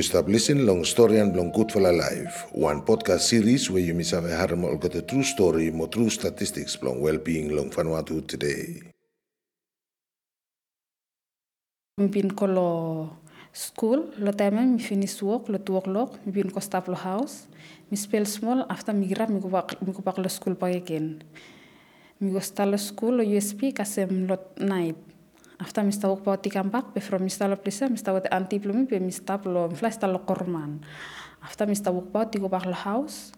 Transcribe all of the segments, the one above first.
You stop listening long story and long good for life, one podcast series where you miss have a mo got a true story, mo true statistics long well-being long Vanuatu today. Mbin ko lo school, lo time mi finish work, lo two o'clock, mi bin ko stop lo house, mi spell small after mi grab mi ko mi pak lo school pa again. Mi go start lo school lo USP kasem lo night. After mi start work pa tikam pak, pe from mi lo place, mi with anti plumi, pe mi start lo mi start lo korman. After mi start work pa tiko pak lo house.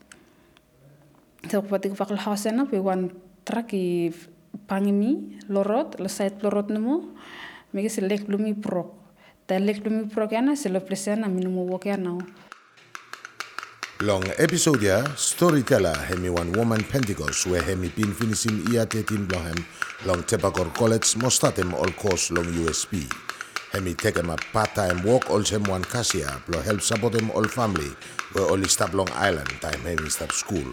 Tiko pa tiko pak lo house na pe one track i pangimi lorot, lo side lorot nemo, mi se lek plumi prok. Ta lek plumi prok yana se Long episode ya, storyteller hemi one woman Pentecost where hemi pin finishing ia tetin blohem long Tepakor College mostatem all course long USP. Hemi take a part-time work all him one kasia blo help support him all family where only stop long island time hemi stop school.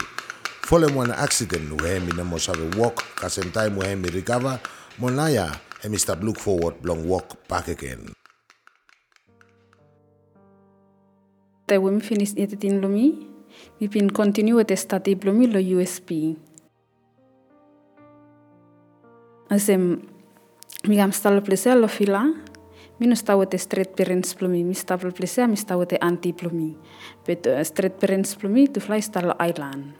Follow one accident where hemi have work kasem time where hemi recover monaya hemi stop look forward long walk back again. Te wemi finish tetin lumi, mi pin continue with the study lo USP. Asem mi gam sta lo fila, mi no sta with the straight parents plumi, mi sta lo place mi sta with the anti plumi. But uh, straight parents plumi tu fly sta lo island.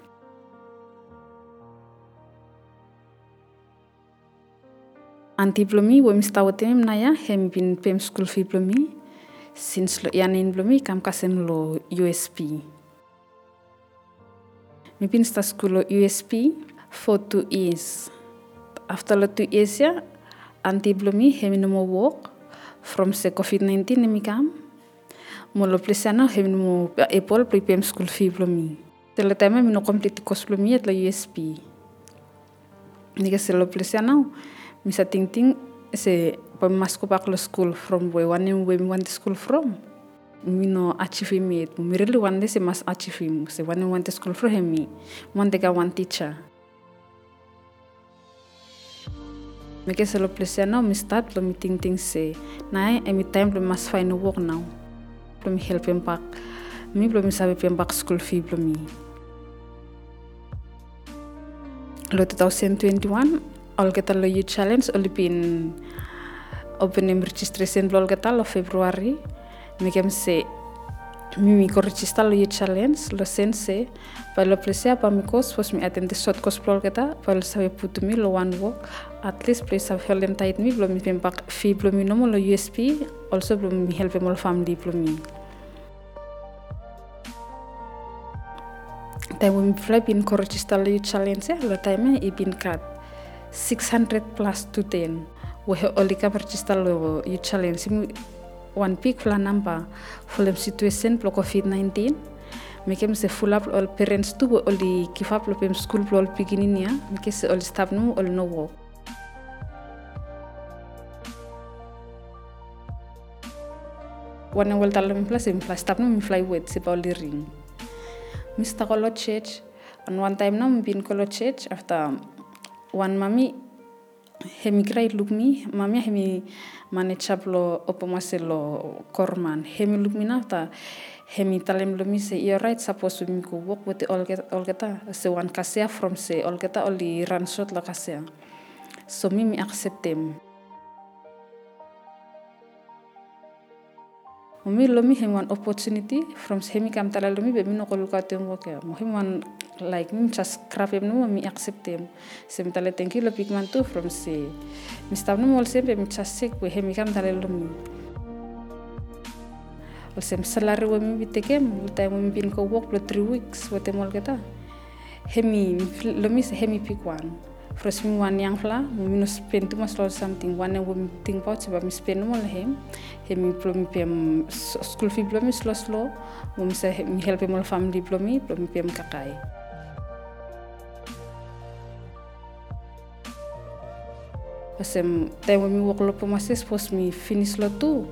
Anti plumi wo mi sta with them na ya, hem bin pem school fee plumi, since lo yanin plumi kam kasem lo USP. Mi pin sta school lo USP for two years. After lo two years ya, anti plumi hem no mo work from se COVID-19 mi kam. Mo lo plesana hem no mo Apple pre pem school fee plumi. Te lo tema mi no complete course plumi at lo USP. Nika se lo plesana mi sa ting ting se pa masku pak lo school from where one we want the school from. Mi no achieve mi it. Mi really want se mas achieve mi. Se want the school from hemi. Want the one teacher. Mi ke se lo plesana mi start lo mi ting ting se. Nai emi time lo mas find work now. Lo mi help em pak. Mi lo mi sabe pem pak school fee lo mi. Lo 2021 all kita lo youth challenge oli pin opening registration lo kita lo Februari. Mi kem se mi mi lo youth challenge lo sense pa lo plese apa mi kos pos mi attend short course lo kita pa lo sabe putu lo one work at least place sabe help tight mi lo mi pem fee lo mi nomo lo USP also lo mi help mo family lo mi. Time mi fly pin ko register lo youth challenge lo time i pin kat 600 plus to 10 wehe olika bercista lo yu chalen sim One pik fla namba fulem situation plo covid 19 mekem se up all parents tu oli kifap lo pem school plo ol pikininia meke se all stab nu ol no wo One wal all mi place mi fly stab nu mi fly with, se all ol ring. Mister sta church. And one time now been bin church after one mami hemi grade look me mami hemi mane chaplo opomase lo korman. Hemi look me nafta hemi talem lo mi se you're right suppose mi ko work with all get all geta se one kasea from se all geta only run shot la kasea. So mi mi accept them Mami lomi hemi one opportunity from hemi kam tala lomi be mi no kolu ka tem work ya mo hemi one like mi just crap em no mi accept em. Se mi tala you lo pigman tu from se. Mi stab no mol sempre mi just sick we hemi kam tala lomi. O sem salary we mi biteke mo time mi bin ko work lo 3 weeks wote mol keta hemi lomi se hemi one First mi one yang fla, mi no spend too much lot something. One and we think about sebab mi spend mo lah Hemi pro mi pem school fee pro mi slow slow. Mi se mi help mo family pro mi pro mi pem kakai. Pasem time mi work lo pomases pos mi finish lo tu.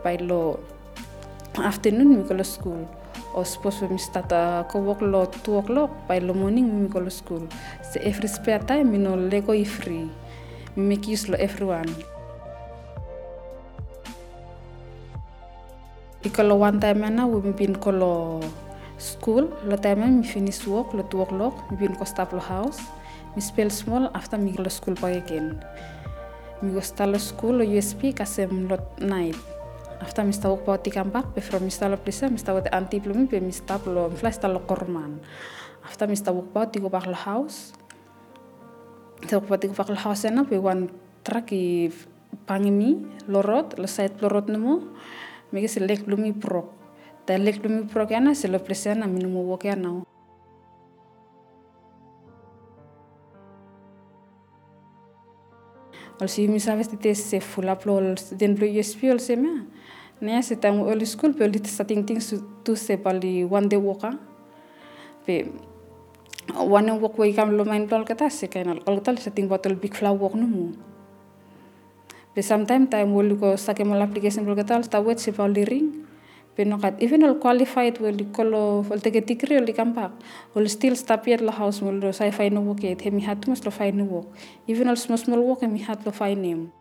By lo afternoon mi ko school. O suppose mi start uh, ko work lo 2 o'clock by lo morning mi ko lo school. Se every spare time mi no lego i free. Mi make use lo everyone. Ikolo one time na we bin kolo school lo time mi finish work lo two o'clock mi bin ko stop lo house. Mi spell small after mi lo school pa again. Mi go start lo school lo USP kasem lo night after mi sta work pa ti kampak pe from mi sta lo place mi sta wo anti plumi pe mi sta lo mi fly sta lo korman after mi sta work pa ti go back lo house sa work pa ti go back lo house na pe one truck i pangimi lorot lo side lorot nemo mi ke selek lumi ol si mi sabes ti se fula plo den blo USP ol se mea. Ne se tang early school pe lit starting ting tu se pali one day walk pe one walk way kam lo main plol kata se kain ol kata se ting botol big flower walk no mu pe sometime time wol ko sake mal application plol kata sta wet se pali ring even ol tege tikri ol kampak ol still stop yet la house mol do sai fai no work et hemi hat mas lo fai no work even all small small work hemi hat lo fai nem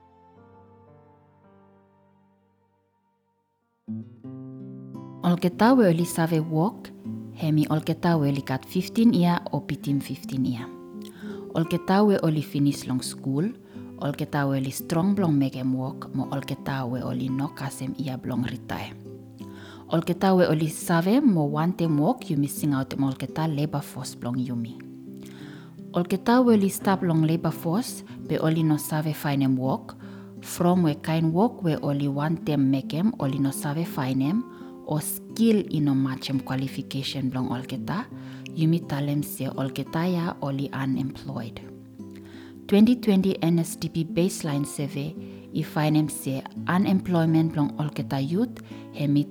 Ol ketawe oli save work, hemi ol ketawe oli kat 15 ia o pitim 15 ia. Ol ketawe oli finish long school, ol ketawe oli strong blong megem work, mo ol ketawe oli no kasem ia blong retire. Olketa we oli save mo wante mok you missing out mo olketa labor force blong yumi. Olketa we oli stop long labor force, be oli no save finem work, from we kind work we oli wante mekem oli no save finem, o skill ino matchem qualification blong olketa yumi talem se olketa ya oli unemployed. 2020 NSDP baseline survey i finem se unemployment blong ol keta youth hemi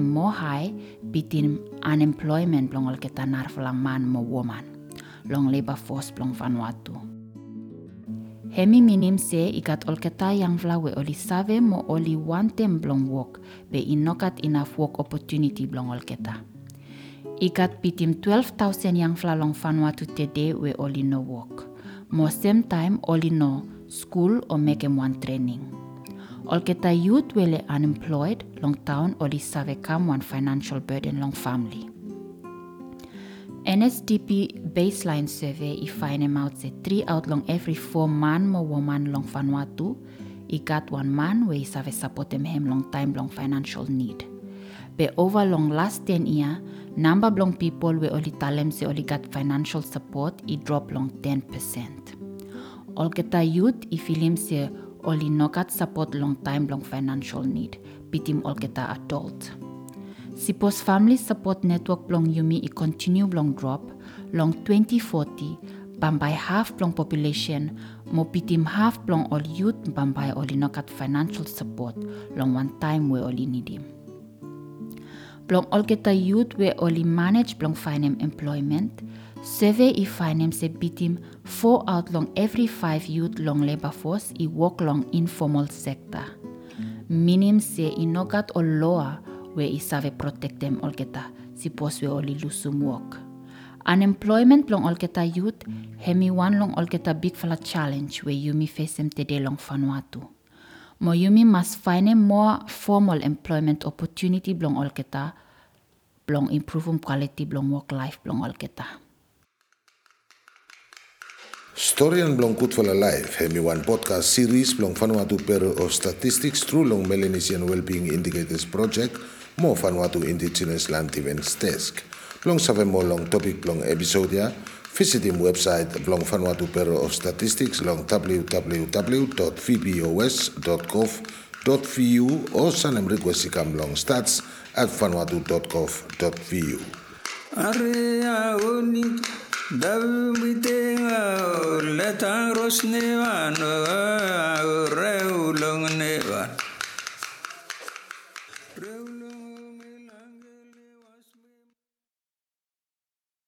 more high bitin unemployment blong ol keta narflang man mo woman long labor force blong Vanuatu. Hemi minim se ikat ol keta yang flawe oli save mo oli one tem blong work be inokat enough work opportunity blong ol keta. Ikat pitim 12,000 yang flalong Vanuatu today we oli no work. Mo same time oli no school o mekem one training. Ol keta youth wele unemployed long town oli save kam one financial burden long family. NSDP baseline survey i find out say three out long every four man mo woman long Vanuatu, i got one man where i save support him him long time long financial need. Be over long last 10 year, number long people we only talem se only got financial support i drop long 10%. All keta youth i film se only no got support long time long financial need, bitim all keta adult. Sipos Family Support Network blong Yumi i continue long drop, long 2040, bambai half blong population, mo pitim half blong all youth bambai oli nokat financial support, long one time we oli. Blong all keta youth we oli manage blong finem employment, survey i finem se bitim 4 out long every 5 youth long labor force i work long informal sector. Minim se inogat o loa we i save protect them olketa si pos we oli lusum work. Unemployment long olketa youth, hemi one long olketa big fala challenge we face them today long Vanuatu. Mo yumi must find a more formal employment opportunity blong olketa, blong improve um quality blong work life blong olketa. Storian blong kut for life hemi one podcast series blong Vanuatu Bureau of Statistics through long Melanesian Wellbeing Indicators Project mo Vanuatu Indigenous Land Events Desk. Blong save mo long topic blong episodia visit website blong Vanuatu Bureau of Statistics long www.vbos.gov.vu o sanem request ikam long stats at vanuatu.gov.vu. Area Dawite aur leta rosne vano aur reulongne